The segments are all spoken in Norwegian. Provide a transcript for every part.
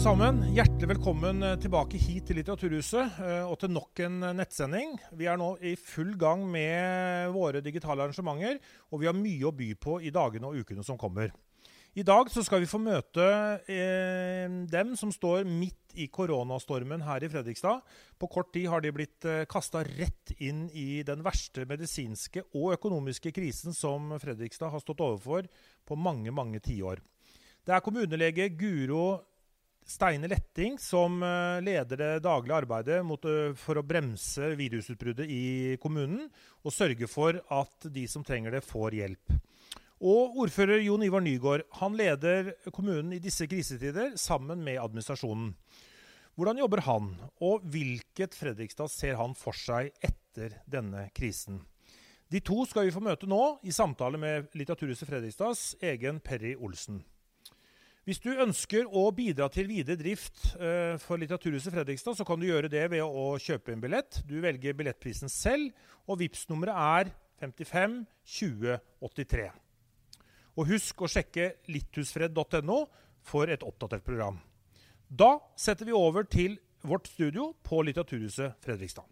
alle sammen. Hjertelig velkommen eh, tilbake hit til Litteraturhuset eh, og til nok en eh, nettsending. Vi er nå i full gang med våre digitale arrangementer, og vi har mye å by på i dagene og ukene som kommer. I dag skal vi få møte eh, dem som står midt i koronastormen her i Fredrikstad. På kort tid har de blitt eh, kasta rett inn i den verste medisinske og økonomiske krisen som Fredrikstad har stått overfor på mange, mange tiår. Det er kommunelege Guro Steine Letting som eh, leder det daglige arbeidet mot, eh, for å bremse virusutbruddet i kommunen og sørge for at de som trenger det, får hjelp. Og ordfører Jon Ivar Nygaard han leder kommunen i disse krisetider sammen med administrasjonen. Hvordan jobber han, og hvilket Fredrikstad ser han for seg etter denne krisen? De to skal vi få møte nå i samtale med Litteraturhuset Fredrikstads egen Perry Olsen. Hvis du ønsker å bidra til videre drift eh, for Litteraturhuset Fredrikstad, så kan du gjøre det ved å kjøpe en billett. Du velger billettprisen selv, og vips nummeret er 55 20 83. Og husk å sjekke litthusfred.no for et oppdatert program. Da setter vi over til vårt studio på Litteraturhuset Fredrikstad.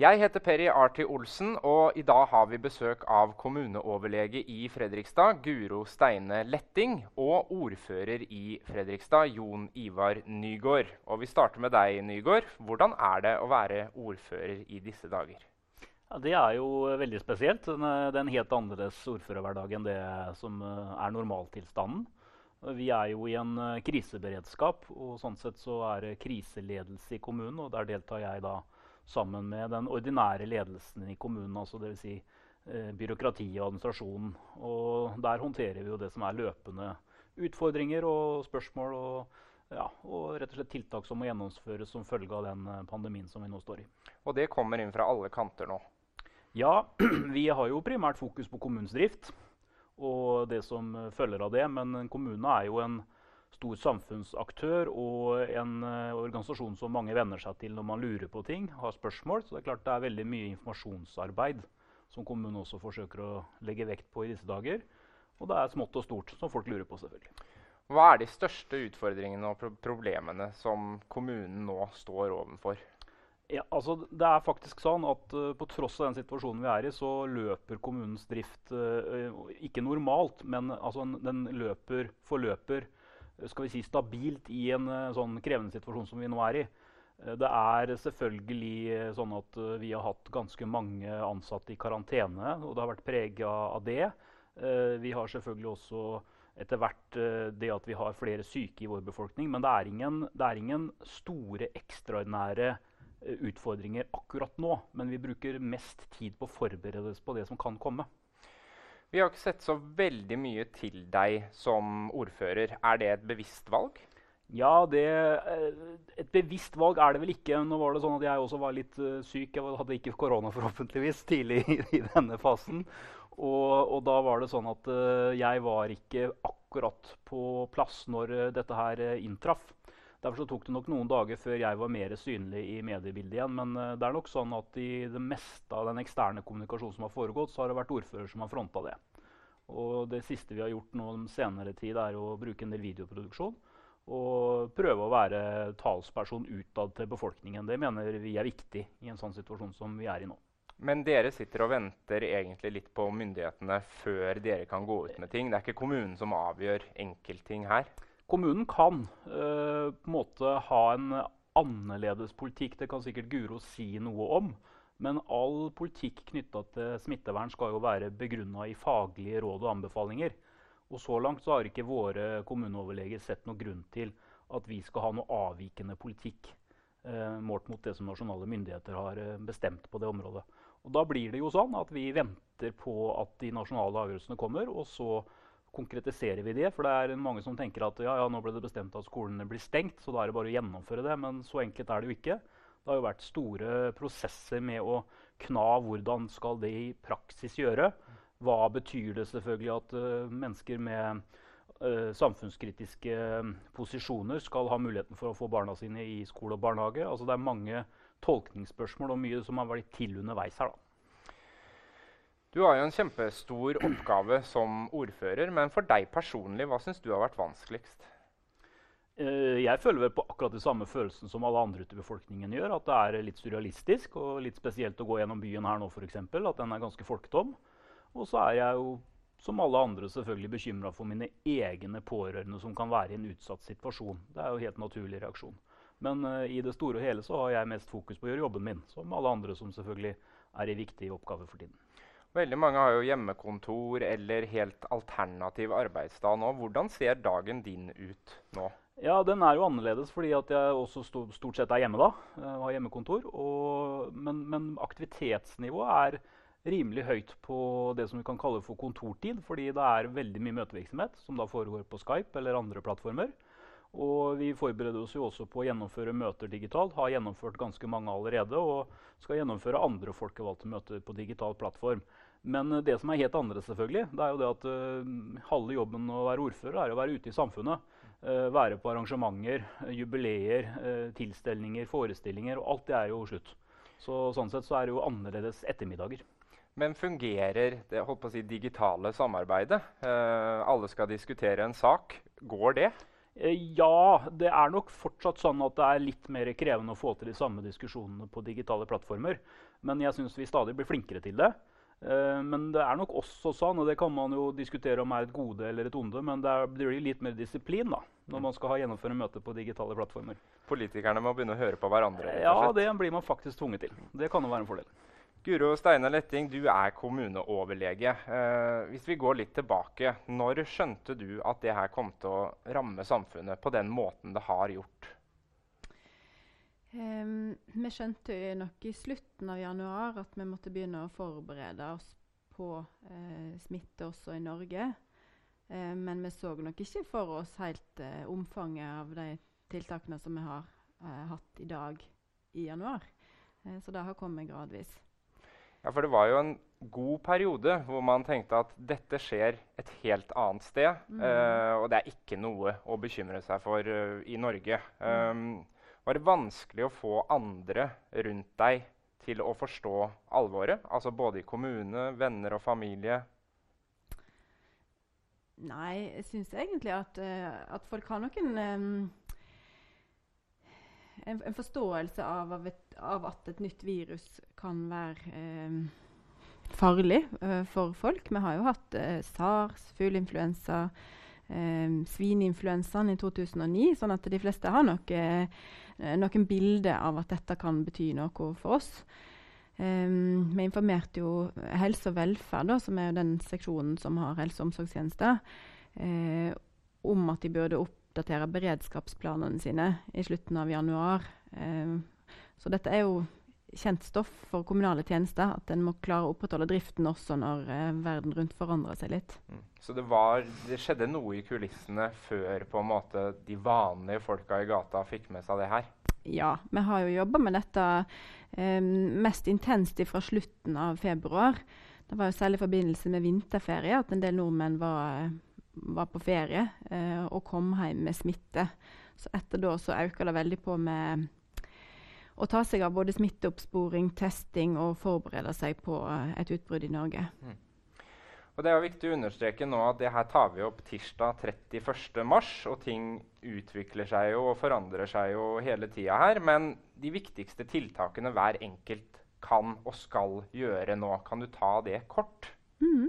Jeg heter Perry Arti Olsen, og i dag har vi besøk av kommuneoverlege i Fredrikstad, Guro Steine Letting, og ordfører i Fredrikstad, Jon Ivar Nygård. Og vi starter med deg, Nygård. Hvordan er det å være ordfører i disse dager? Ja, det er jo veldig spesielt. Det er en helt annerledes ordførerhverdag enn det som eh, er normaltilstanden. Vi er jo i en eh, kriseberedskap, og sånn sett så er det kriseledelse i kommunen. Og der deltar jeg da sammen med den ordinære ledelsen i kommunen, altså dvs. Si, eh, byråkrati og administrasjon. Og der håndterer vi jo det som er løpende utfordringer og spørsmål. og ja, og rett og slett tiltak som må gjennomføres som følge av den eh, pandemien som vi nå står i. Og det kommer inn fra alle kanter nå? Ja, vi har jo primært fokus på kommunens drift og det som følger av det. Men kommunen er jo en stor samfunnsaktør og en uh, organisasjon som mange venner seg til når man lurer på ting, har spørsmål. Så det er klart det er veldig mye informasjonsarbeid som kommunen også forsøker å legge vekt på i disse dager. Og det er smått og stort som folk lurer på, selvfølgelig. Hva er de største utfordringene og problemene som kommunen nå står overfor? Ja, altså det er faktisk sånn at uh, På tross av den situasjonen vi er i, så løper kommunens drift uh, ikke normalt, men altså, den løper, forløper skal vi si, stabilt i en uh, sånn krevende situasjon som vi nå er i. Det er selvfølgelig sånn at vi har hatt ganske mange ansatte i karantene, og det har vært prega av det. Vi har selvfølgelig også etter hvert det at vi har flere syke i vår befolkning. Men det er ingen, det er ingen store, ekstraordinære Eh, utfordringer akkurat nå, men vi bruker mest tid på å forberede oss på det som kan komme. Vi har ikke sett så veldig mye til deg som ordfører. Er det et bevisst valg? Ja, det, eh, et bevisst valg er det vel ikke. Nå var det sånn at Jeg også var litt uh, syk. Jeg hadde ikke korona forhåpentligvis tidlig i, i denne fasen. Og, og, da var det sånn at uh, jeg var ikke akkurat på plass når dette her inntraff. Derfor tok det nok noen dager før jeg var mer synlig i mediebildet igjen. Men uh, det er nok sånn at i det meste av den eksterne kommunikasjonen som har foregått, så har det vært ordfører som har fronta det. Og det siste vi har gjort nå senere tid, er å bruke en del videoproduksjon. Og prøve å være talsperson utad til befolkningen. Det mener vi er viktig i en sånn situasjon som vi er i nå. Men dere sitter og venter egentlig litt på myndighetene før dere kan gå ut med ting? Det er ikke kommunen som avgjør enkeltting her? Kommunen kan uh, på en måte ha en annerledes politikk. Det kan sikkert Guro si noe om. Men all politikk knytta til smittevern skal jo være begrunna i faglige råd og anbefalinger. Og så langt så har ikke våre kommuneoverleger sett noen grunn til at vi skal ha noe avvikende politikk eh, målt mot det som nasjonale myndigheter har eh, bestemt på det området. Og Da blir det jo sånn at vi venter på at de nasjonale avgjørelsene kommer, og så konkretiserer vi det. For det er mange som tenker at ja, ja, nå ble det bestemt at skolene blir stengt, så da er det bare å gjennomføre det. Men så enkelt er det jo ikke. Det har jo vært store prosesser med å kna hvordan skal det i praksis gjøre. Hva betyr det selvfølgelig at uh, mennesker med uh, samfunnskritiske posisjoner skal ha muligheten for å få barna sine i skole og barnehage? Altså Det er mange tolkningsspørsmål og mye som har vært til underveis her. da. Du har jo en kjempestor oppgave som ordfører, men for deg personlig, hva syns du har vært vanskeligst? Eh, jeg føler vel på akkurat de samme følelsene som alle andre ute i befolkningen gjør. At det er litt surrealistisk og litt spesielt å gå gjennom byen her nå, f.eks. At den er ganske folketom. Og så er jeg jo som alle andre selvfølgelig bekymra for mine egne pårørende som kan være i en utsatt situasjon. Det er jo helt naturlig reaksjon. Men uh, i det store og hele så har jeg mest fokus på å gjøre jobben min. Som alle andre som selvfølgelig er i viktige oppgaver for tiden. Veldig mange har jo hjemmekontor eller helt alternativ arbeidsdag nå. Hvordan ser dagen din ut nå? Ja, Den er jo annerledes fordi at jeg også stort sett er hjemme da. Eh, og har hjemmekontor. Og, men, men, aktivitetsnivået er rimelig høyt på det som vi kan kalle for kontortid. Fordi det er veldig mye møtevirksomhet som da foregår på Skype eller andre plattformer. Og vi forbereder oss jo også på å gjennomføre møter digitalt. Har gjennomført ganske mange allerede og skal gjennomføre andre folkevalgte møter på digital plattform. Men det som er helt annerledes, selvfølgelig, det er jo det at uh, halve jobben å være ordfører er å være ute i samfunnet. Uh, være på arrangementer, uh, jubileer, tilstelninger, forestillinger. Og alt det er jo slutt. Så sånn sett så er det jo annerledes ettermiddager. Men fungerer det holdt på å si, digitale samarbeidet? alle skal diskutere en sak. Går det? Ja, det er nok fortsatt sånn at det er litt mer krevende å få til de samme diskusjonene på digitale plattformer. Men jeg syns vi stadig blir flinkere til det. Uh, men det er nok også sånn, og det kan man jo diskutere om er et gode eller et onde, men det blir litt mer disiplin da, når man skal ha gjennomføre møter på digitale plattformer. Politikerne må begynne å høre på hverandre? Ja, det blir man faktisk tvunget til. Det kan jo være en fordel. Guro Steine Letting, du er kommuneoverlege. Eh, hvis vi går litt tilbake, når skjønte du at det her kom til å ramme samfunnet på den måten det har gjort? Um, vi skjønte nok i slutten av januar at vi måtte begynne å forberede oss på eh, smitte også i Norge. Eh, men vi så nok ikke for oss helt uh, omfanget av de tiltakene som vi har hatt i dag i januar. så det har kommet gradvis. Ja, for det var jo en god periode hvor man tenkte at dette skjer et helt annet sted. Mm. og det er ikke noe å bekymre seg for i Norge. Um, var det vanskelig å få andre rundt deg til å forstå alvoret? Altså både i kommune, venner og familie? Nei, jeg syns egentlig at, uh, at, folk har noen um, en, en, forståelse av, av, et, av, at et nytt virus kan være eh, farlig eh, for folk. Vi har jo hatt eh, SARS, fugleinfluensa, eh, svineinfluensaen i 2009, sånn at de fleste har nok Eh, noen bilder av at dette kan bety noe for oss. Um, vi informerte jo Helse og velferd, da, som er den seksjonen som har helse- og omsorgstjenester, eh, om at de burde oppdatere beredskapsplanene sine i slutten av januar. Um, så dette er jo kjent stoff for kommunale tjenester. At en må klare å opprettholde driften også når uh, verden rundt forandrer seg litt. Mm. Så det, var, det, skjedde noe i kulissene før på en måte de vanlige folka i gata fikk med seg det her? Ja, vi har jo jobba med dette eh, mest intenst fra slutten av februar. Det var jo særlig i forbindelse med vinterferie at en del nordmenn var, var på ferie eh, og kom hjem med smitte. Så etter da så øka det veldig på med å ta seg av både smitteoppsporing, testing og forberede seg på uh, et utbrudd i Norge. Mm. Og Det er viktig å understreke nå at det her tar vi opp tirsdag 31.3, og ting utvikler seg jo og forandrer seg jo hele tida her. Men de viktigste tiltakene hver enkelt kan og skal gjøre nå, kan du ta det kort? Mm.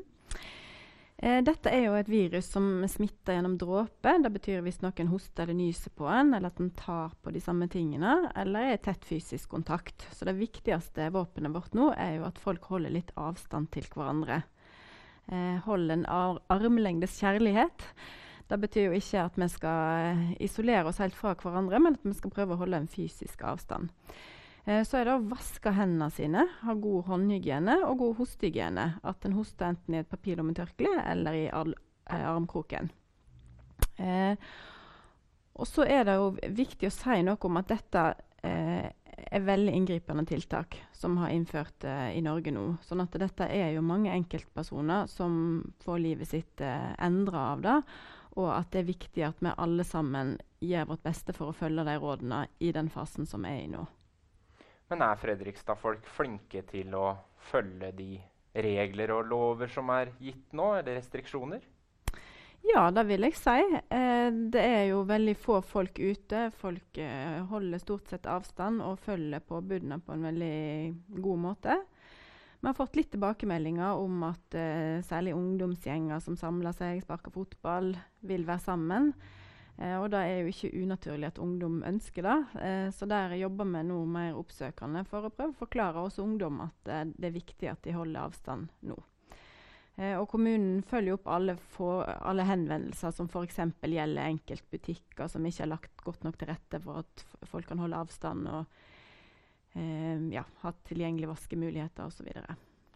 Eh, dette er jo et virus som smitter gjennom dråpe. Det betyr hvis noen hoster eller nyser på en, eller at en tar på de samme tingene, eller er tett fysisk kontakt. Så det viktigste våpenet vårt nå er jo at folk holder litt avstand til hverandre. Eh, hold en ar armlengdes kjærlighet. Det betyr jo ikke at vi skal eh, isolere oss helt fra hverandre, men at vi skal prøve å holde en fysisk avstand. Eh, så er det å vaske hendene sine, ha god håndhygiene og god hostehygiene. At en hoster enten i et papirlommetørkle eller i all, eh, armkroken. Eh, og så er det jo viktig å si noe om at dette eh, er veldig inngripende tiltak som har innført eh, i Norge nå. Sånn at dette er jo mange enkeltpersoner som får livet sitt eh, endra av det. Og at det er viktig at vi alle sammen gjør vårt beste for å følge de rådene i den fasen som er i nå. Men er Fredrikstad-folk flinke til å følge de regler og lover som er gitt nå, eller restriksjoner? Ja, det vil jeg si. Eh, det er jo veldig få folk ute. Folk eh, holder stort sett avstand og følger påbudene på en veldig god måte. Vi har fått litt tilbakemeldinger om at eh, særlig ungdomsgjenger som samler seg, sparker fotball, vil være sammen. Eh, og det er jo ikke unaturlig at ungdom ønsker det. Eh, så der jobber vi nå mer oppsøkende for å prøve å forklare oss ungdom at eh, det er viktig at de holder avstand nå. Og kommunen følger opp alle, for, alle henvendelser som f.eks. gjelder enkeltbutikker som ikke er lagt godt nok til rette for at folk kan holde avstand og eh, ja, ha tilgjengelige vaskemuligheter osv.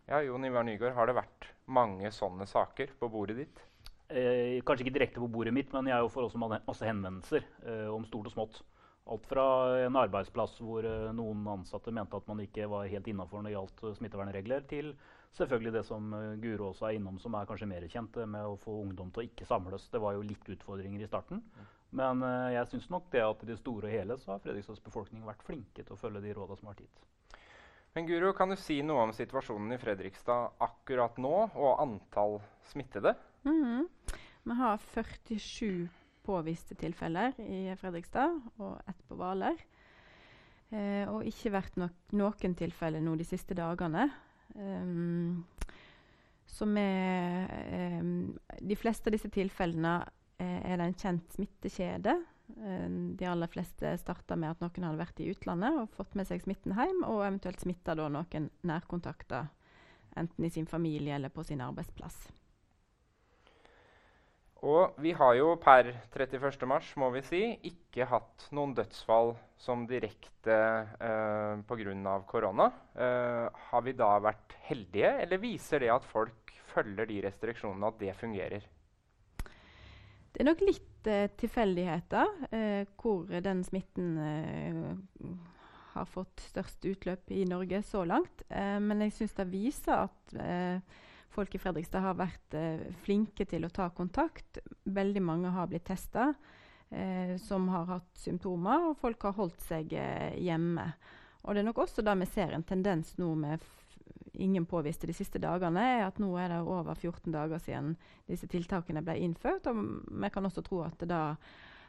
Ja, Jon Ivar Nygaard, har det vært mange sånne saker på bordet ditt? Eh, kanskje ikke direkte på bordet mitt, men jeg får også masse henvendelser eh, om stort og smått. Alt fra en arbeidsplass hvor eh, noen ansatte mente at man ikke var helt innafor når det gjaldt eh, smittevernregler, til selvfølgelig det som uh, Guro også er innom, som er kanskje mer kjent, med å få ungdom til å ikke samles. Det var jo litt utfordringer i starten. Men jeg syns nok det at i det store og hele så har Fredrikstads befolkning vært flinke til å følge de rådene som har vært gitt. Men Guro, kan du si noe om situasjonen i Fredrikstad akkurat nå, og antall smittede? Mm. Vi har 47 påviste tilfeller i Fredrikstad og ett på Hvaler. Eh, og ikke vært nok, noen tilfeller nå de siste dagene. Um, så vi um, De fleste av disse tilfellene eh, er det en kjent smittekjede. Um, de aller fleste starta med at noen hadde vært i utlandet og fått med seg smitten hjem, og eventuelt smitta noen nærkontakter, enten i sin familie eller på sin arbeidsplass. Og vi har jo per 31. mars, må vi si, ikke hatt noen dødsfall som direkte eh, pga. korona. Eh, har vi da vært heldige, eller viser det at folk følger de restriksjonene, at det fungerer? Det er nok litt eh, tilfeldigheter eh, hvor den smitten eh, har fått størst utløp i Norge så langt. Eh, men jeg syns det viser at folk i Fredrikstad har vært eh, flinke til å ta kontakt. Veldig mange har blitt testa eh, som har hatt symptomer, og folk har holdt seg eh, hjemme. Og det er nok også da vi ser en tendens nå med ingen påviste de siste dagene, er at nå er det over 14 dager siden disse tiltakene ble innført. Og vi kan også tro at det da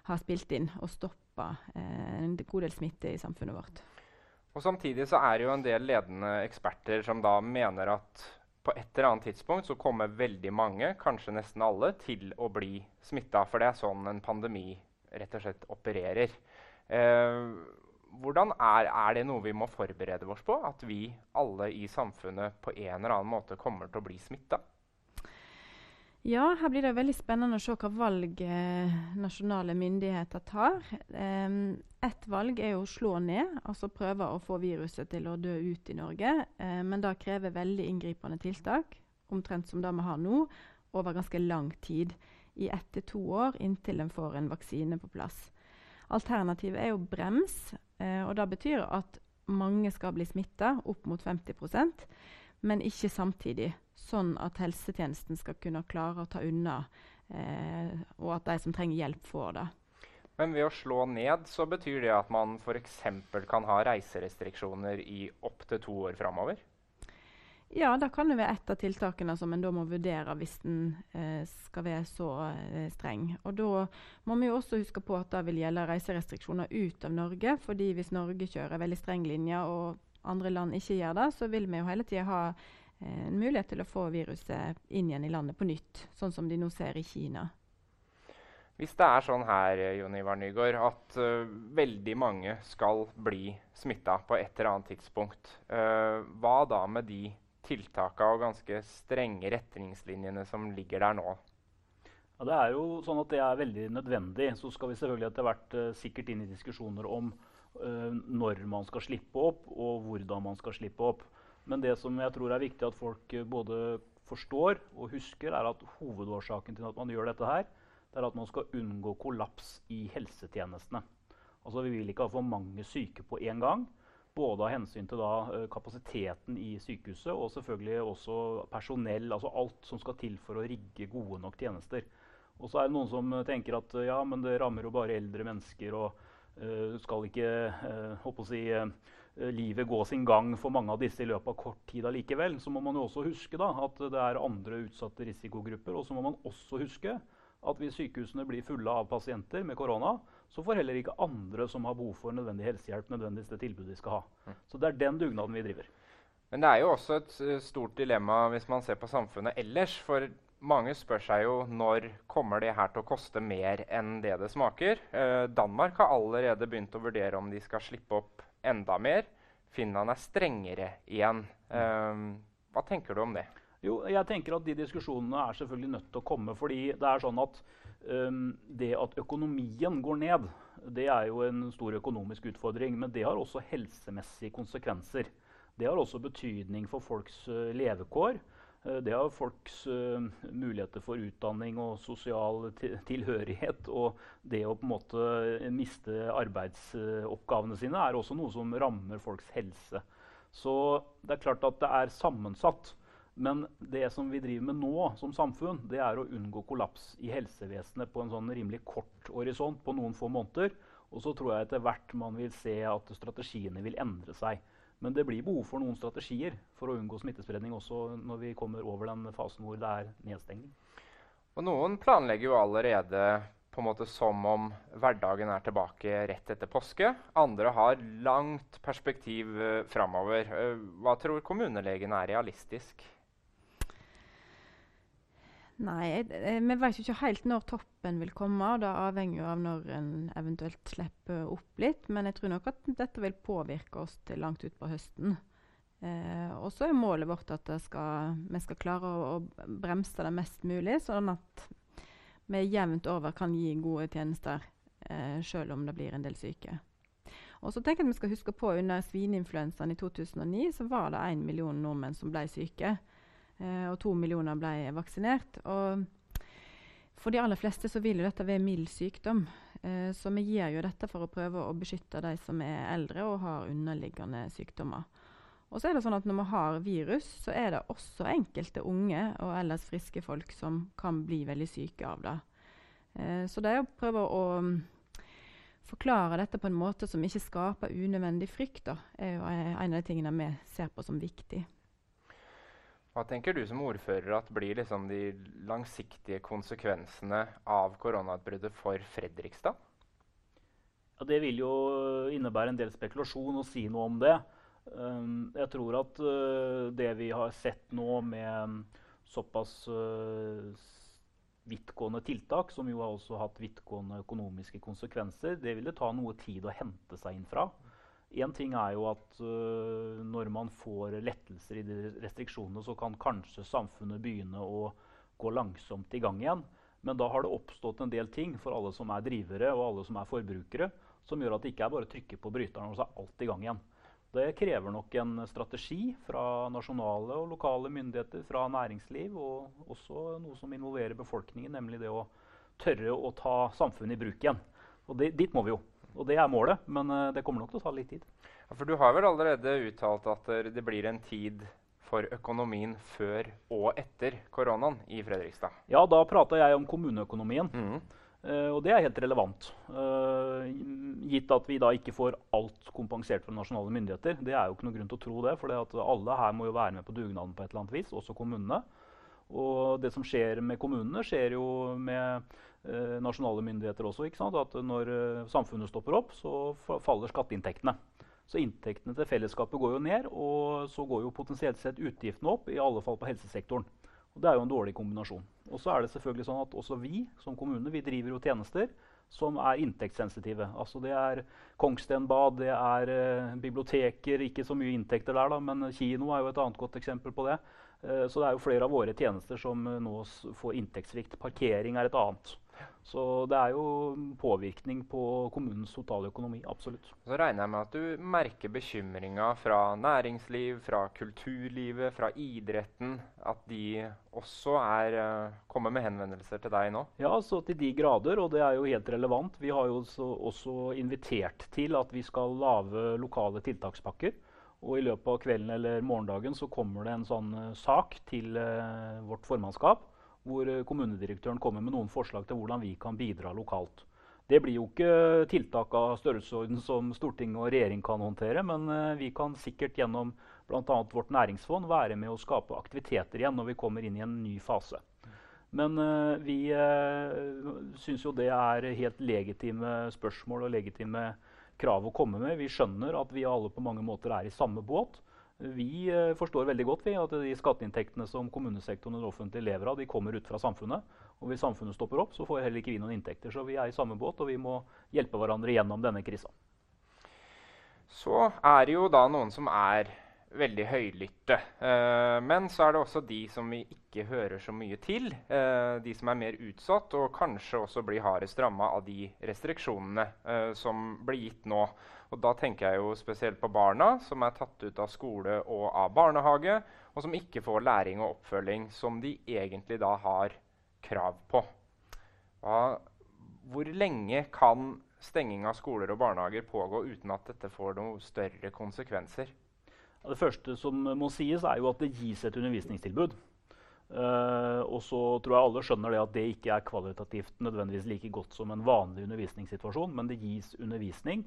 har spilt inn og stoppa eh, en god del smitte i samfunnet vårt. Og Samtidig så er det jo en del ledende eksperter som da mener at på et eller annet tidspunkt så kommer veldig mange, kanskje nesten alle, til å bli smitta. For det er sånn en pandemi rett og slett opererer. Eh, hvordan er, er, det noe vi må forberede oss på? At vi alle i samfunnet på en eller annen måte kommer til å bli smitta? Ja, her blir det veldig spennende å se hva valg eh, nasjonale myndigheter tar. Um, ett valg er å slå ned, altså prøve å få viruset til å dø ut i Norge. Uh, men det krever veldig inngripende tiltak, omtrent som det vi har nå, over ganske lang tid. I ett til to år inntil en får en vaksine på plass. Alternativet er jo brems, uh, og det betyr at mange skal bli smitta, opp mot 50 men ikke samtidig. Sånn at helsetjenesten skal kunne klare å ta unna, eh, og at de som trenger hjelp, får det. Men ved å slå ned så betyr det at man f.eks. kan ha reiserestriksjoner i opptil to år framover? Ja, det kan jo være et av tiltakene som en da må vurdere hvis en eh, skal være så eh, streng. Og Da må vi jo også huske på at det vil gjelde reiserestriksjoner ut av Norge. fordi hvis Norge kjører veldig streng linje og andre land ikke gjør det, så vil vi jo hele tida ha eh, en mulighet til å få viruset inn igjen i landet på nytt, sånn som de nå ser i Kina. Hvis det er sånn her Jon Ivar Nygaard, at uh, veldig mange skal bli smitta på et eller annet tidspunkt, uh, hva da med de tiltakene og ganske strenge retningslinjene som ligger der nå? Ja, det er jo sånn at det er veldig nødvendig. Så skal vi selvfølgelig etter hvert uh, sikkert inn i diskusjoner om uh, når man skal slippe opp, og hvordan man skal slippe opp. Men det som jeg tror er viktig at folk uh, både forstår og husker, er at hovedårsaken til at man gjør dette her, det er at man skal unngå kollaps i helsetjenestene. Altså Vi vil ikke ha for mange syke på én gang. Både av hensyn til da, kapasiteten i sykehuset og selvfølgelig også personell. altså Alt som skal til for å rigge gode nok tjenester. Og så er det noen som tenker at ja, men det rammer jo bare eldre mennesker. og Uh, skal ikke uh, si, uh, livet gå sin gang for mange av disse i løpet av kort tid allikevel, så må man jo også huske da, at det er andre utsatte risikogrupper. Og så må man også huske at hvis sykehusene blir fulle av pasienter med korona, så får heller ikke andre som har behov for nødvendig helsehjelp, nødvendigvis det tilbudet de skal ha. Mm. Så det er den dugnaden vi driver. Men det er jo også et stort dilemma hvis man ser på samfunnet ellers. For mange spør seg jo når kommer det her til å koste mer enn det det smaker. Eh, Danmark har allerede begynt å vurdere om de skal slippe opp enda mer. Finland er strengere igjen. Eh, hva tenker du om det? Jo, jeg tenker at De diskusjonene er selvfølgelig nødt til å komme. fordi det er sånn at um, det at økonomien går ned, det er jo en stor økonomisk utfordring. Men det har også helsemessige konsekvenser. Det har også betydning for folks uh, levekår. Uh, det har folks uh, muligheter for utdanning og sosial tilhørighet. Og det å på en måte miste arbeidsoppgavene sine er også noe som rammer folks helse. Så det er klart at det er sammensatt. Men det som vi driver med nå som samfunn, det er å unngå kollaps i helsevesenet på en sånn rimelig kort horisont på noen få måneder. Og så tror jeg etter hvert man vil se at strategiene vil endre seg. Men det blir behov for noen strategier for å unngå smittespredning også når vi kommer over den fasen hvor det er nedstengning. Og noen planlegger jo allerede på en måte som om hverdagen er tilbake rett etter påske. Andre har langt perspektiv uh, framover. Uh, hva tror kommunelegen er realistisk? Nei, vi vet ikke helt når toppen vil komme. og Det avhenger jo av når en eventuelt slipper opp litt. Men jeg tror nok at dette vil påvirke oss til langt utpå høsten. Eh, og så er målet vårt at skal, vi skal klare å, å, bremse det mest mulig, sånn at vi jevnt over kan gi gode tjenester eh, selv om det blir en del syke. Og så tenker jeg at vi skal huske på Under svineinfluensaen i 2009 så var det én million nordmenn som ble syke. Eh, og to millioner ble vaksinert. Og for de aller fleste så vil jo dette være mild sykdom. Eh, så vi gjør jo dette for å prøve å beskytte de som er eldre og har underliggende sykdommer. Og så er det sånn at Når vi har virus, så er det også enkelte unge og ellers friske folk som kan bli veldig syke av det. Eh, så det er å prøve å um, forklare dette på en måte som ikke skaper unødvendig frykt, da, er jo en av de tingene vi ser på som viktig. Hva tenker du som ordfører at blir liksom de langsiktige konsekvensene av koronautbruddet for Fredrikstad? Ja, det vil jo innebære en del spekulasjon å si noe om det. Um, jeg tror at uh, det vi har sett nå med såpass uh, vidtgående tiltak, som jo har også hatt vidtgående økonomiske konsekvenser, det vil det ta noe tid å hente seg inn fra. Én ting er jo at uh, når man får lettelser i de restriksjonene, så kan kanskje samfunnet begynne å gå langsomt i gang igjen. Men da har det oppstått en del ting for alle som er drivere og alle som er forbrukere, som gjør at det ikke er bare å trykke på bryteren og så er alt i gang igjen. Det krever nok en strategi fra nasjonale og lokale myndigheter, fra næringsliv, og også noe som involverer befolkningen, nemlig det å tørre å ta samfunnet i bruk igjen. Og det, Dit må vi jo. Og det er målet, men uh, det kommer nok til å ta litt tid. Ja, for Du har vel allerede uttalt at det blir en tid for økonomien før og etter koronaen i Fredrikstad? Ja, da prata jeg om kommuneøkonomien. Mm. Uh, og det er helt relevant. Uh, gitt at vi da ikke får alt kompensert fra nasjonale myndigheter. Det er jo ikke noe grunn til å tro det, for alle her må jo være med på dugnaden på et eller annet vis, også kommunene. Og det som skjer med kommunene, skjer jo med nasjonale myndigheter også. ikke sant? At når samfunnet stopper opp, så faller skatteinntektene. Så inntektene til fellesskapet går jo ned, og så går jo potensielt sett utgiftene opp, i alle fall på helsesektoren. Og Det er jo en dårlig kombinasjon. Og så er det selvfølgelig sånn at også vi som kommune vi driver jo tjenester som er inntektssensitive. Altså Det er Kongstenbad, det er uh, biblioteker. Ikke så mye inntekter der, da, men kino er jo et annet godt eksempel på det. Så det er jo flere av våre tjenester som nå får inntektssvikt. Parkering er et annet. Så det er jo påvirkning på kommunens totale økonomi. Absolutt. Så regner jeg med at du merker bekymringa fra næringsliv, fra kulturlivet, fra idretten. At de også er, uh, kommer med henvendelser til deg nå? Ja, så til de grader, og det er jo helt relevant. Vi har jo også, også invitert til at vi skal lage lokale tiltakspakker. Og i løpet av kvelden eller morgendagen så kommer det en sånn uh, sak til uh, vårt formannskap hvor eh, kommunedirektøren kommer med noen forslag til hvordan vi kan bidra lokalt. Det blir jo ikke tiltak av størrelsesorden som storting og regjering kan håndtere, men eh, vi kan sikkert gjennom bl.a. vårt næringsfond være med å skape aktiviteter igjen når vi kommer inn i en ny fase. Men uh, vi syns jo det er helt legitime spørsmål og legitime krav å komme med. Vi skjønner at vi alle på mange måter er i samme båt. Vi uh, forstår veldig godt at de skatteinntektene som kommunesektoren og det offentlige lever av, de kommer ut fra samfunnet. Og hvis samfunnet stopper opp, så får heller ikke vi noen inntekter. Så vi er i samme båt, og vi må hjelpe hverandre gjennom denne krisa. Så er det jo da noen som er veldig høylytte. Uh, men så er det også de som vi ikke hører så mye til. Uh, de som er mer utsatt, og kanskje også blir hardest ramma av de restriksjonene som blir gitt nå. Og da tenker jeg jo spesielt på barna som er tatt ut av skole og av barnehage, og som ikke får læring og oppfølging som de egentlig da har krav på. Og hvor lenge kan stenging av skoler og barnehager pågå uten at dette får noen større konsekvenser? Det første som må sies, er jo at det gis et undervisningstilbud. Uh, og så tror jeg alle skjønner det at det ikke er kvalitativt nødvendigvis like godt som en vanlig undervisningssituasjon, men det gis undervisning.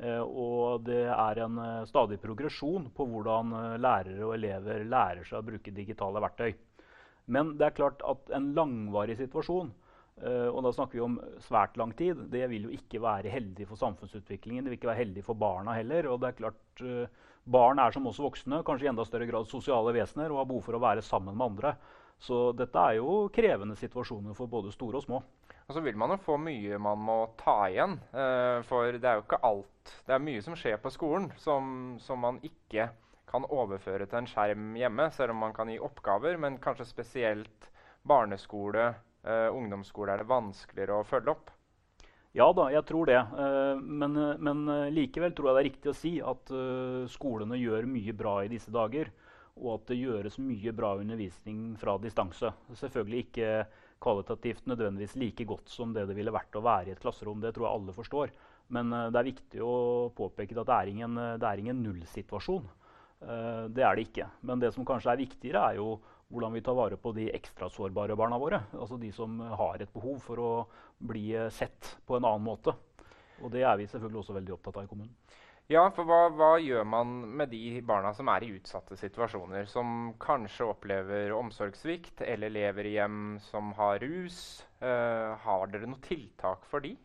Uh, og det er en uh, stadig progresjon på hvordan lærere og elever lærer seg å bruke digitale verktøy. Men det er klart at en langvarig situasjon og da snakker vi om svært lang tid. Det vil jo ikke være heldig for samfunnsutviklingen. Det vil ikke være heldig for barna heller. Og det er klart, Barn er som også voksne, kanskje i enda større grad sosiale vesener og har behov for å være sammen med andre. Så dette er jo krevende situasjoner for både store og små. Og så vil man jo få mye man må ta igjen. Uh, for det er jo ikke alt. Det er mye som skjer på skolen som, som man ikke kan overføre til en skjerm hjemme, selv om man kan gi oppgaver. Men kanskje spesielt barneskole, Uh, ungdomsskole er det vanskeligere å følge opp? Ja da, jeg tror det. Uh, men, men likevel tror jeg det er riktig å si at skolene gjør mye bra i disse dager. Og at det gjøres mye bra undervisning fra distanse. Selvfølgelig ikke kvalitativt nødvendigvis like godt som det det ville vært å være i et klasserom. Det tror jeg alle forstår. Men det er viktig å påpeke at det er ingen, er ingen nullsituasjon. det er det ikke. Men det som kanskje er viktigere, er jo hvordan vi tar vare på de ekstra sårbare barna våre. Altså de som har et behov for å bli sett på en annen måte. Og det er vi selvfølgelig også veldig opptatt av i kommunen. Ja, for hva, hva, gjør man med de barna som er i utsatte situasjoner? Som kanskje opplever omsorgssvikt eller lever i hjem som har rus. Uh, har dere noe tiltak for de?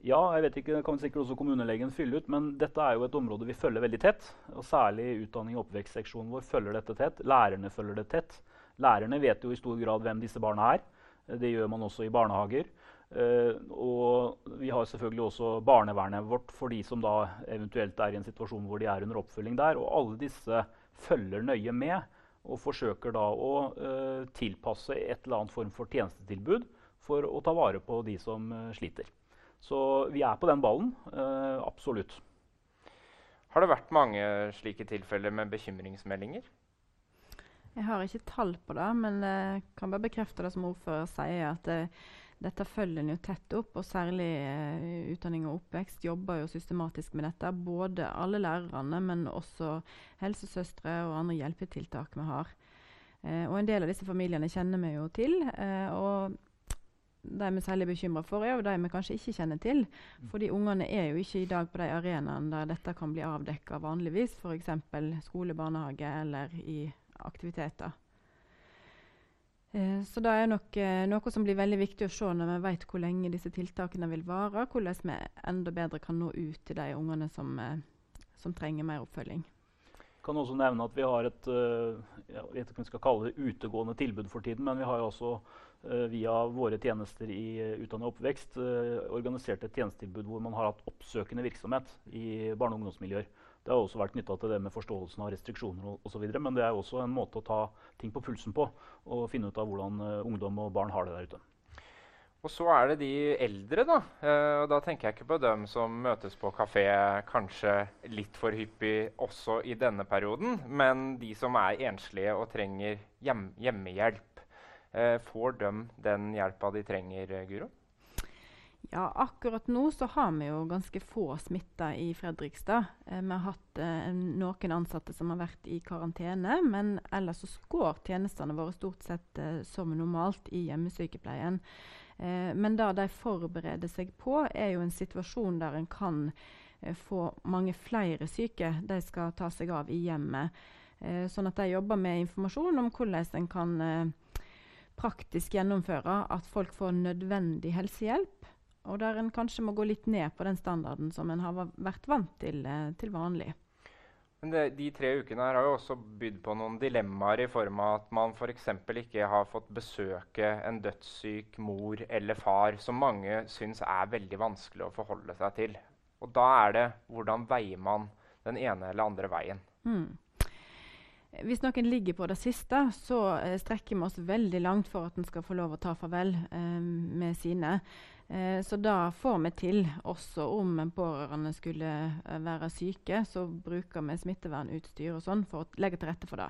Ja, jeg vet ikke, det kan sikkert også kommunelegen fylle ut, men dette er jo et område vi følger veldig tett. og Særlig utdanning- og oppvekstseksjonen vår følger dette tett. Lærerne følger det tett. Lærerne vet jo i stor grad hvem disse barna er. Det gjør man også i barnehager. Uh, og vi har selvfølgelig også barnevernet vårt for de som da eventuelt er i en situasjon hvor de er under oppfølging der. Og alle disse følger nøye med og forsøker da å uh, tilpasse et eller annet form for tjenestetilbud for å ta vare på de som uh, sliter. Så vi er på den ballen. Absolutt. Har det vært mange slike tilfeller med bekymringsmeldinger? Jeg har ikke tall på det, men jeg kan bare bekrefte det som ordfører sier. at det, dette følger en jo tett opp, og særlig uh, utdanning og oppvekst jobber jo systematisk med dette. Både alle lærerne, men også helsesøstre og andre hjelpetiltak vi har. Uh, og En del av disse familiene kjenner vi jo til. Uh, og de vi er særlig bekymra for, er jo de vi kanskje ikke kjenner til. Mm. Fordi ungene er jo ikke i dag på de arenaene der dette kan bli avdekka vanligvis. F.eks. skole, barnehage eller i aktiviteter. Eh, så det er nok eh, noe som blir veldig viktig å se når vi vet hvor lenge disse tiltakene vil vare. Hvordan vi enda bedre kan nå ut til de ungene som, eh, som trenger mer oppfølging. Jeg kan også nevne at Vi har et jeg vet ikke om vi skal kalle det utegående tilbud for tiden, men vi har også via våre tjenester i utdanning og oppvekst organisert et tjenestetilbud hvor man har hatt oppsøkende virksomhet i barne- og ungdomsmiljøer. Det har også vært knytta til det med forståelsen av restriksjoner osv. Men det er også en måte å ta ting på pulsen på og finne ut av hvordan uh, ungdom og barn har det der ute. Og så er det de eldre, da. og da tenker jeg ikke på dem som møtes på kafé kanskje litt for hyppig også i denne perioden, men de som er enslige og trenger hjem hjemmehjelp. Eh, får de den hjelpa de trenger, eh, Guro? Ja, akkurat nå så har vi jo ganske få smitta i Fredrikstad. Eh, vi har hatt eh, noen ansatte som har vært i karantene, men ellers så går tjenestene våre stort sett eh, som normalt i hjemmesykepleien. Eh, men det de forbereder seg på, er jo en situasjon der en kan eh, få mange flere syke de skal ta seg av i hjemmet. sånn at de jobber med informasjon om hvordan en kan praktisk gjennomføre at folk får nødvendig helsehjelp. Og der en kanskje må gå litt ned på den standarden som en har vært vant til, eh, til vanlig. Men det, De tre ukene her har jo også bydd på noen dilemmaer i form av at man f.eks. ikke har fått besøke en dødssyk mor eller far, som mange syns er veldig vanskelig å forholde seg til. Og da er det hvordan veier man den ene eller andre veien. Mm. Hvis noen ligger på det siste, så eh, strekker vi oss veldig langt for at en skal få lov å ta farvel eh, med sine. Eh, så da får vi til, også om pårørende skulle eh, være syke, så bruker vi smittevernutstyr og sånn for å legge til rette for det.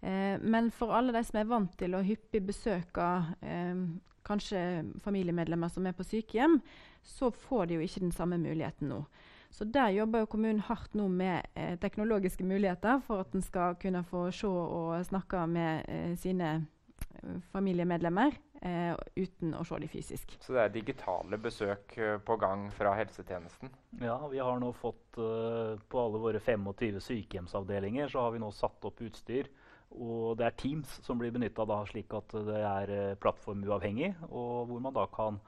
Eh, men for alle de som er vant til å hyppig besøke eh, kanskje familiemedlemmer som er på sykehjem, så får de jo ikke den samme muligheten nå. Så der jobber jo kommunen hardt nå med eh, teknologiske muligheter for at en skal kunne få se og snakke med eh, sine familiemedlemmer eh, uten å se dem fysisk. Så det er digitale besøk uh, på gang fra helsetjenesten? Ja, vi har nå fått uh, På alle våre 25 sykehjemsavdelinger så har vi nå satt opp utstyr. Og det er Teams som blir benytta slik at det er uh, plattformuavhengig, og hvor man da kan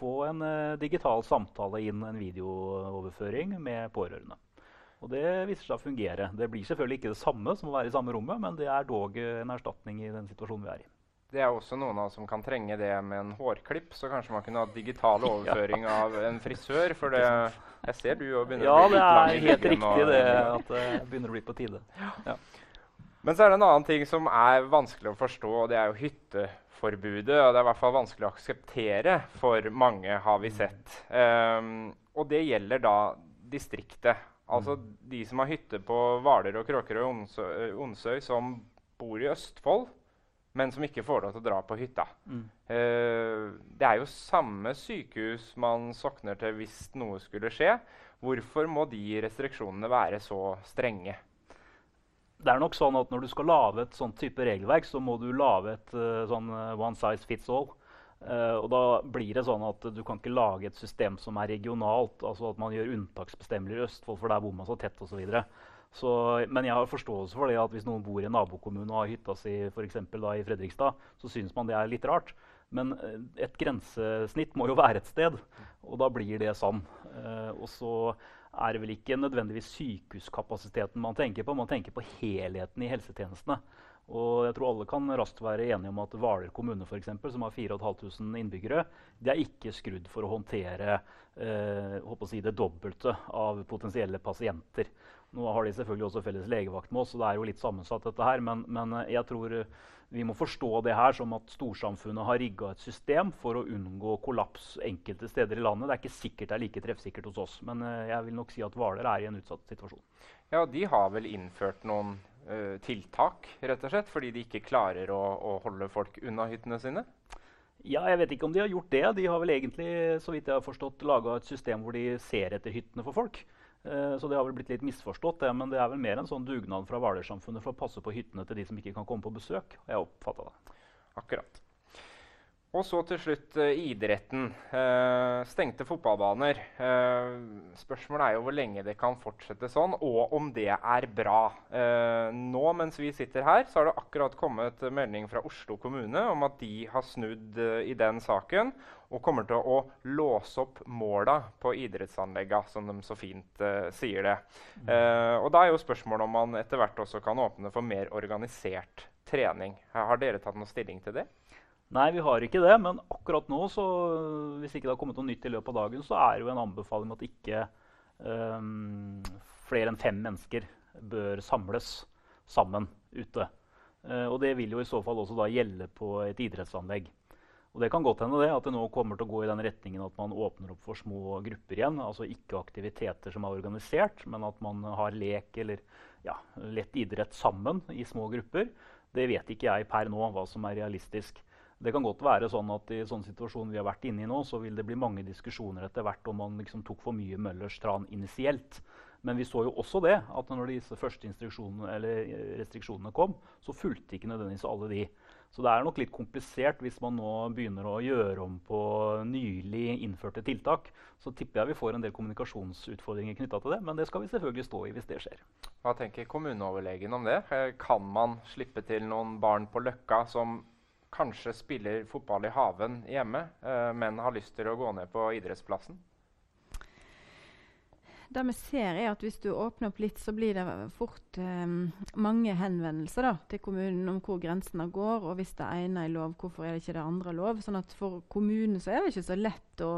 få en digital samtale inn, en videooverføring med pårørende. Og det viser seg å fungere. Det blir selvfølgelig ikke det samme som å være i samme rommet, men det er dog en erstatning i den situasjonen vi er i. Det er også noen av oss som kan trenge det med en hårklipp. Så kanskje man kunne ha digital overføring ja. av en frisør. For det, jeg ser du jo begynner ja, å bli Ja, det er helt riktig det at det begynner å bli på tide. Ja. Men så er det en annen ting som er vanskelig å forstå, og det er jo hytteforbudet. Og det er i hvert fall vanskelig å akseptere for mange, har vi sett. Um, og det gjelder da distriktet. Altså mm. de som har hytte på Hvaler og Kråkerøy og Onsøy, som bor i Østfold men som ikke får lov til å dra på hytta. Mm. Eh, det er jo samme sykehus man sokner til hvis noe skulle skje. Hvorfor må de restriksjonene være så strenge? Det er nok sånn at Når du skal lage et sånt type regelverk, så må du lage et uh, sånn uh, one size fits all. og Da blir det sånn at du kan ikke lage et system som er regionalt. altså At man gjør unntaksbestemmelser i Østfold, for der bor man så tett osv. Så, men jeg har forståelse for det at hvis noen bor i en nabokommune og har hytta si for da, i Fredrikstad, så syns man det er litt rart. Men eh, et grensesnitt må jo være et sted, og da blir det sånn. Eh, og så er det vel ikke nødvendigvis sykehuskapasiteten man tenker på, man tenker på helheten i helsetjenestene. Og jeg tror alle kan raskt være enige om at Hvaler kommune, for eksempel, som har 4500 innbyggere, de er ikke skrudd for å håndtere eh, å si det dobbelte av potensielle pasienter. Nå har de selvfølgelig også felles legevakt med oss, så det er jo litt sammensatt. dette her, Men, men eh, jeg tror eh, vi må forstå det her som at storsamfunnet har rigga et system for å unngå kollaps enkelte steder i landet. Det er ikke sikkert det er like treffsikkert hos oss, men uh, jeg vil nok si at Hvaler er i en utsatt situasjon. Ja, De har vel innført noen uh, tiltak, rett og slett, fordi de ikke klarer å, å holde folk unna hyttene sine? Ja, jeg vet ikke om de har gjort det. De har vel egentlig så vidt jeg har forstått, laga et system hvor de ser etter hyttene for folk. Eh, så det har vel blitt litt misforstått, det, men det er vel mer en sånn dugnad fra Hvaler-samfunnet for å passe på hyttene til de som ikke kan komme på besøk. Jeg oppfatta det. Akkurat. Og så til slutt uh, idretten. Uh, stengte fotballbaner. Uh, spørsmålet er jo hvor lenge det kan fortsette sånn, og om det er bra. nå mens vi sitter her, så har det akkurat kommet melding fra Oslo kommune om at de har snudd i den saken og kommer til å låse opp måla på idrettsanlegga, som de så fint sier det. Og da er jo spørsmålet om man etter hvert også kan åpne for mer organisert trening. Har dere tatt noe stilling til det? Nei, vi har ikke det. Men akkurat nå, så, hvis ikke det har kommet noe nytt i løpet av dagen, så er det jo en anbefaling at ikke um, flere enn fem mennesker bør samles sammen ute. Uh, og det vil jo i så fall også da gjelde på et idrettsanlegg. Og det kan godt hende det, at det nå kommer til å gå i den retningen at man åpner opp for små grupper igjen. Altså ikke aktiviteter som er organisert, men at man har lek eller ja, lett idrett sammen i små grupper. Det vet ikke jeg per nå hva som er realistisk. Det kan godt være sånn at i sånn situasjon vi har vært inne i nå, så vil det bli mange diskusjoner etter hvert om man liksom tok for mye Møllers tran initielt. Men vi så jo også det, at når disse første restriksjonene kom, så fulgte ikke nødvendigvis alle de. Så det er nok litt komplisert hvis man nå begynner å gjøre om på nylig innførte tiltak. Så tipper jeg vi får en del kommunikasjonsutfordringer knytta til det. Men det skal vi selvfølgelig stå i hvis det skjer. Hva tenker kommuneoverlegen om det? Kan man slippe til noen barn på Løkka som kanskje spiller fotball i haven hjemme, eh, men har lyst til å gå ned på idrettsplassen? Det vi ser er at Hvis du åpner opp litt, så blir det fort eh, mange henvendelser da, til kommunen om hvor grensene går. Og hvis det ene er lov, hvorfor er det ikke det andre lov? Sånn at For kommunen så er det ikke så lett å,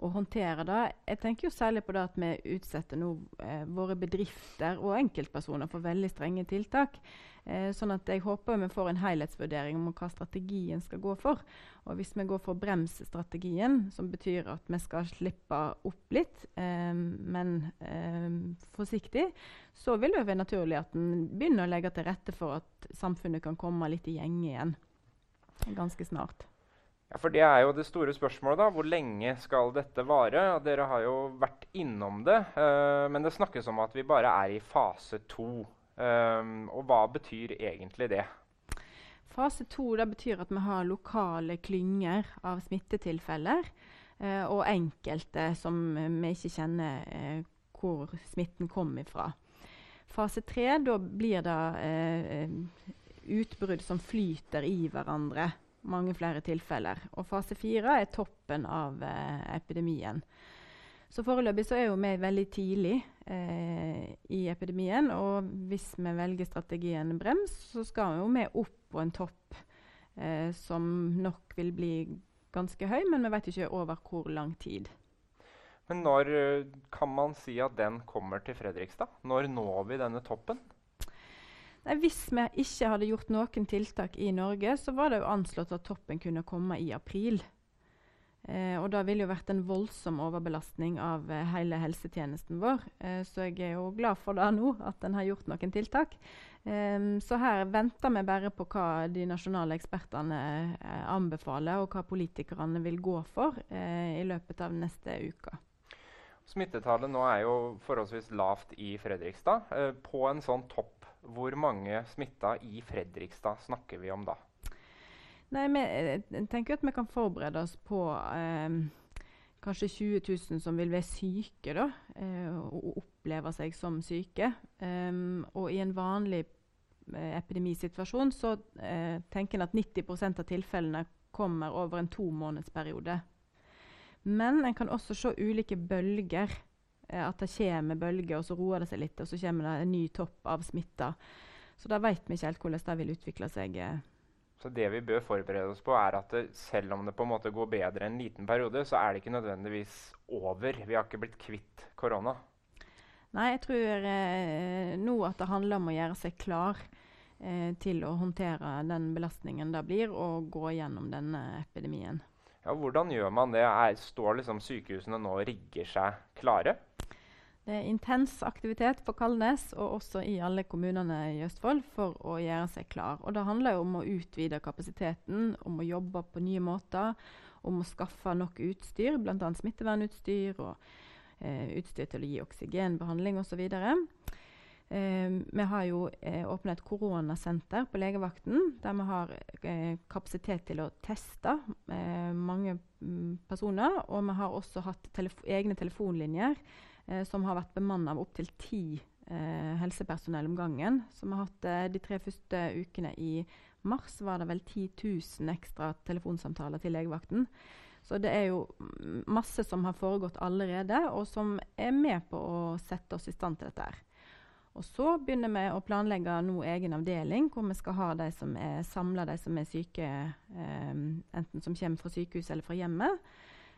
å håndtere det. Jeg tenker jo særlig på det at vi utsetter nå eh, våre bedrifter og enkeltpersoner for veldig strenge tiltak. Eh, sånn at jeg håper vi får en helhetsvurdering om hva strategien skal gå for. Og hvis vi går for bremsstrategien, som betyr at vi skal slippe opp litt, eh, men eh, forsiktig, så vil det være naturlig at en begynner å legge til rette for at samfunnet kan komme litt i gjenge igjen ganske snart. Ja, for Det er jo det store spørsmålet. da. Hvor lenge skal dette vare? Dere har jo vært innom det. Uh, men det snakkes om at vi bare er i fase to. Um, og hva betyr egentlig det? Fase to betyr at vi har lokale klynger av smittetilfeller. Uh, og enkelte som vi ikke kjenner uh, hvor smitten kom ifra. Fase tre, da blir det uh, utbrudd som flyter i hverandre. Mange flere tilfeller. Og fase fire er toppen av epidemien. Så foreløpig så er jo vi veldig tidlig eh, i epidemien. Og hvis vi velger strategien brems, så skal vi jo vi opp på en topp eh, som nok vil bli ganske høy, men vi vet ikke over hvor lang tid. Men når eh, kan man si at den kommer til Fredrikstad? Når når vi denne toppen? Nei, hvis vi ikke hadde gjort noen tiltak i Norge, så var det jo anslått at toppen kunne komme i april. Eh, og det ville jo vært en voldsom overbelastning av eh, hele helsetjenesten vår. Eh, så jeg er jo glad for det nå, at en har gjort noen tiltak. Eh, så her venter vi bare på hva de nasjonale ekspertene eh, anbefaler, og hva politikerne vil gå for eh, i løpet av neste uke. Smittetallet nå er jo forholdsvis lavt i Fredrikstad. på en sånn topp, hvor mange smitta i Fredrikstad snakker vi om da? Nei, eh, jeg tenker at vi kan forberede oss på eh, kanskje 20 000 som vil være syke, da, eh, og oppleve seg som syke. Um, og i en vanlig eh, epidemisituasjon så eh, tenker en at 90% av tilfellene kommer over en to månedsperiode. Men en kan også se ulike bølger. At det kommer bølger, og så roer det seg litt, og så kommer det en ny topp av smitta. Så da vet vi ikke helt hvordan det vil utvikle seg. Eh, så det vi bør forberede oss på, er at det, selv om det på en måte går bedre en liten periode, så er det ikke nødvendigvis over. Vi har ikke blitt kvitt korona. Nei, jeg tror eh, nå at det handler om å gjøre seg klar eh, til å håndtere den belastningen det blir, og gå gjennom denne epidemien. Ja, Hvordan gjør man det? Er, står liksom sykehusene nå og rigger seg klare? Det er intens aktivitet på Kalnes og også i alle kommunene i Østfold for å gjøre seg klar. Og Det handler om å utvide kapasiteten, om å jobbe på nye måter, om å skaffe nok utstyr, bl.a. smittevernutstyr og eh, utstyr til å gi oksygenbehandling osv. Eh, vi har jo eh, åpnet et koronasenter på legevakten, der vi har eh, kapasitet til å teste eh, mange mm, personer. Og vi har også hatt telefo egne telefonlinjer som har vært bemanna av opptil ti eh, helsepersonell om gangen. Som har hatt eh, de tre første ukene i mars var det vel 10 000 ekstra telefonsamtaler til legevakten. Så det er jo masse som har foregått allerede, og som er med på å sette oss i stand til dette. her. Og så begynner vi å planlegge nå egen avdeling, hvor vi skal ha de som er samla, de som er syke, eh, enten som kommer fra sykehus eller fra hjemmet.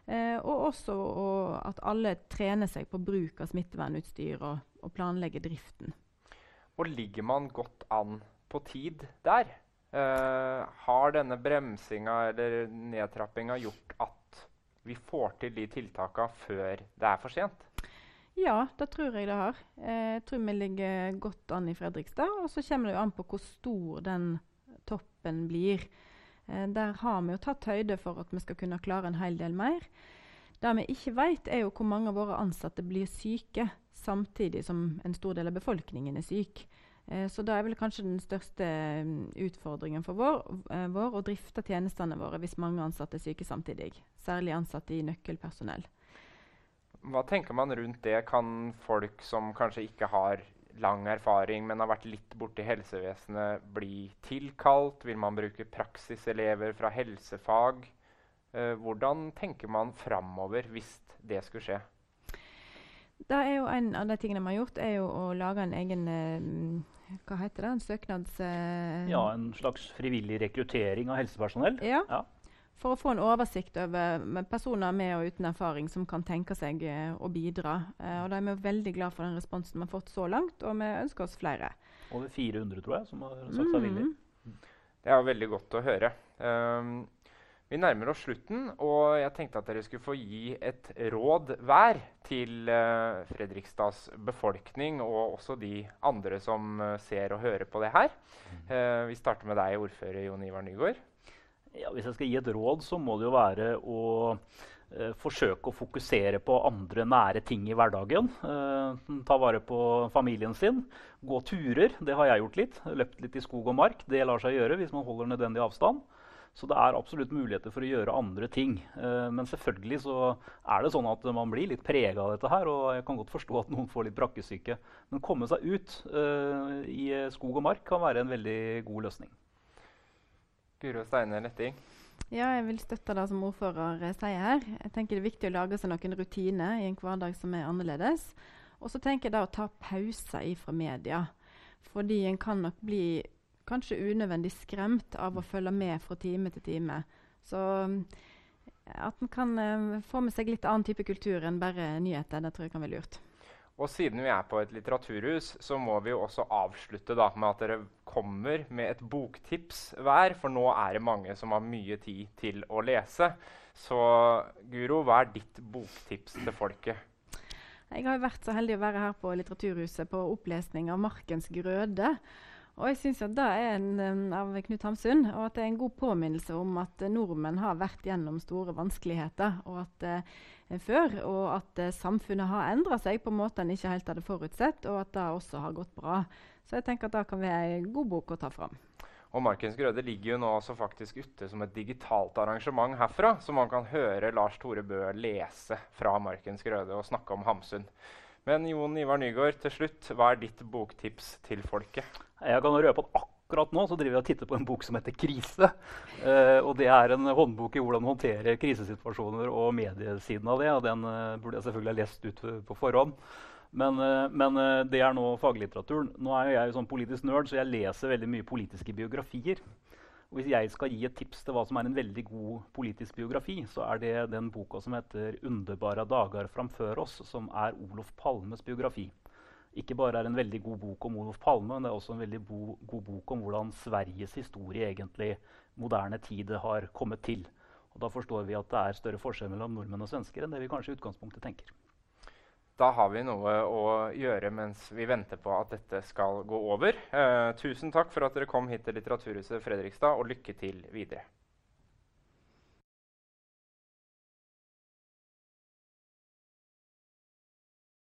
Eh, og også og at alle trener seg på bruk av smittevernutstyr og, og planlegger driften. Og ligger man godt an på tid der? Eh, har denne bremsinga eller nedtrappinga gjort at vi får til de tiltakene før det er for sent? Ja, det tror jeg det har. Eh, jeg tror vi ligger godt an i Fredrikstad. Og så kommer det jo an på hvor stor den toppen blir. Eh, der har vi jo tatt høyde for at vi skal kunne klare en hel del mer. Det vi ikke vet, er jo hvor mange av våre ansatte blir syke samtidig som en stor del av befolkningen er syk. Eh, så da er vel kanskje den største um, utfordringen for vår, uh, vår å drifte tjenestene våre hvis mange ansatte er syke samtidig. Særlig ansatte i nøkkelpersonell. Hva tenker man rundt det? Kan folk som kanskje ikke har lang erfaring, men har vært litt borti helsevesenet, bli tilkalt? Vil man bruke praksiselever fra helsefag? Eh, hvordan tenker man framover hvis det skulle skje? Da er jo En av de tingene vi har gjort, er jo å lage en egen eh, hva heter det? En søknads... Eh, ja, en slags frivillig rekruttering av helsepersonell. Ja. ja for å få en oversikt over personer med og uten erfaring som kan tenke seg uh, å bidra. Eh, og Da er vi veldig glad for den responsen vi har fått så langt, og vi ønsker oss flere. Over 400, tror jeg, som har sagt seg villig. Mm. Det er veldig godt å høre. Um, vi nærmer oss slutten, og jeg tenkte at dere skulle få gi et råd hver til uh, Fredrikstads befolkning, og også de andre som ser og hører på det her. vi starter med deg, ordfører Jon Ivar Nygaard. Ja, hvis jeg skal gi et råd, så må det jo være å eh, forsøke å fokusere på andre nære ting i hverdagen. Eh, ta vare på familien sin. Gå turer. Det har jeg gjort litt. Løpt litt i skog og mark. Det lar seg gjøre hvis man holder nødvendig avstand. Så det er absolutt muligheter for å gjøre andre ting. Eh, men selvfølgelig så er det sånn at man blir litt prega av dette her. Og jeg kan godt forstå at noen får litt brakkesyke. Men komme seg ut eh, i skog og mark kan være en veldig god løsning. Guro Steine Letting? Ja, jeg vil støtte det som ordfører eh, sier her. Jeg tenker Det er viktig å lage seg noen rutiner i en hverdag som er annerledes. Og så tenker jeg da å ta pauser ifra media. Fordi en kan nok bli kanskje unødvendig skremt av å følge med fra time til time. Så at en kan uh, få med seg litt annen type kultur enn bare nyheter, det tror jeg kan være lurt. Og siden vi er på et litteraturhus, så må vi jo også avslutte da, med at dere kommer med et boktips hver. For nå er det mange som har mye tid til å lese. Så Guro, hva er ditt boktips til folket? Jeg har vært så heldig å være her på Litteraturhuset på opplesning av 'Markens grøde'. Og jeg synes at Det er en, um, av Knut Hamsun, og at det er en god påminnelse om at nordmenn har vært gjennom store vanskeligheter og at, uh, før. Og at eh, samfunnet har endra seg på en måte en ikke helt hadde forutsett, og at det også har gått bra. Så jeg tenker at det kan være en god bok å ta fram. Og Markens Grøde ligger jo nå også faktisk ute som et digitalt arrangement herfra, så man kan høre Lars Tore Bø lese fra Markens Grøde og snakke om Hamsun. Men Jon Ivar Nygaard, til slutt, hva er ditt boktips til folket? Jeg kan røpe at akkurat nå så driver jeg og titter på en bok som heter 'Krise'. Eh, og Det er en håndbok i hvordan håndtere krisesituasjoner og mediesiden av det. og Den eh, burde jeg selvfølgelig ha lest ut på forhånd. Men, eh, men det er nå faglitteraturen. Nå er jeg jo sånn politisk nerd, så jeg leser veldig mye politiske biografier. Og hvis jeg skal gi et tips til hva som er en veldig god politisk biografi, så er det den boka som heter 'Underbare dager framfør oss', som er Olof Palmes biografi. Ikke bare er en veldig god bok om Olof Palme, men det er også en veldig bo god bok om hvordan Sveriges historie egentlig moderne tid har kommet til. Og Da forstår vi at det er større forskjell mellom nordmenn og svensker enn det vi kanskje i utgangspunktet tenker. Da har vi noe å gjøre mens vi venter på at dette skal gå over. Eh, tusen takk for at dere kom hit til Litteraturhuset Fredrikstad, og lykke til videre.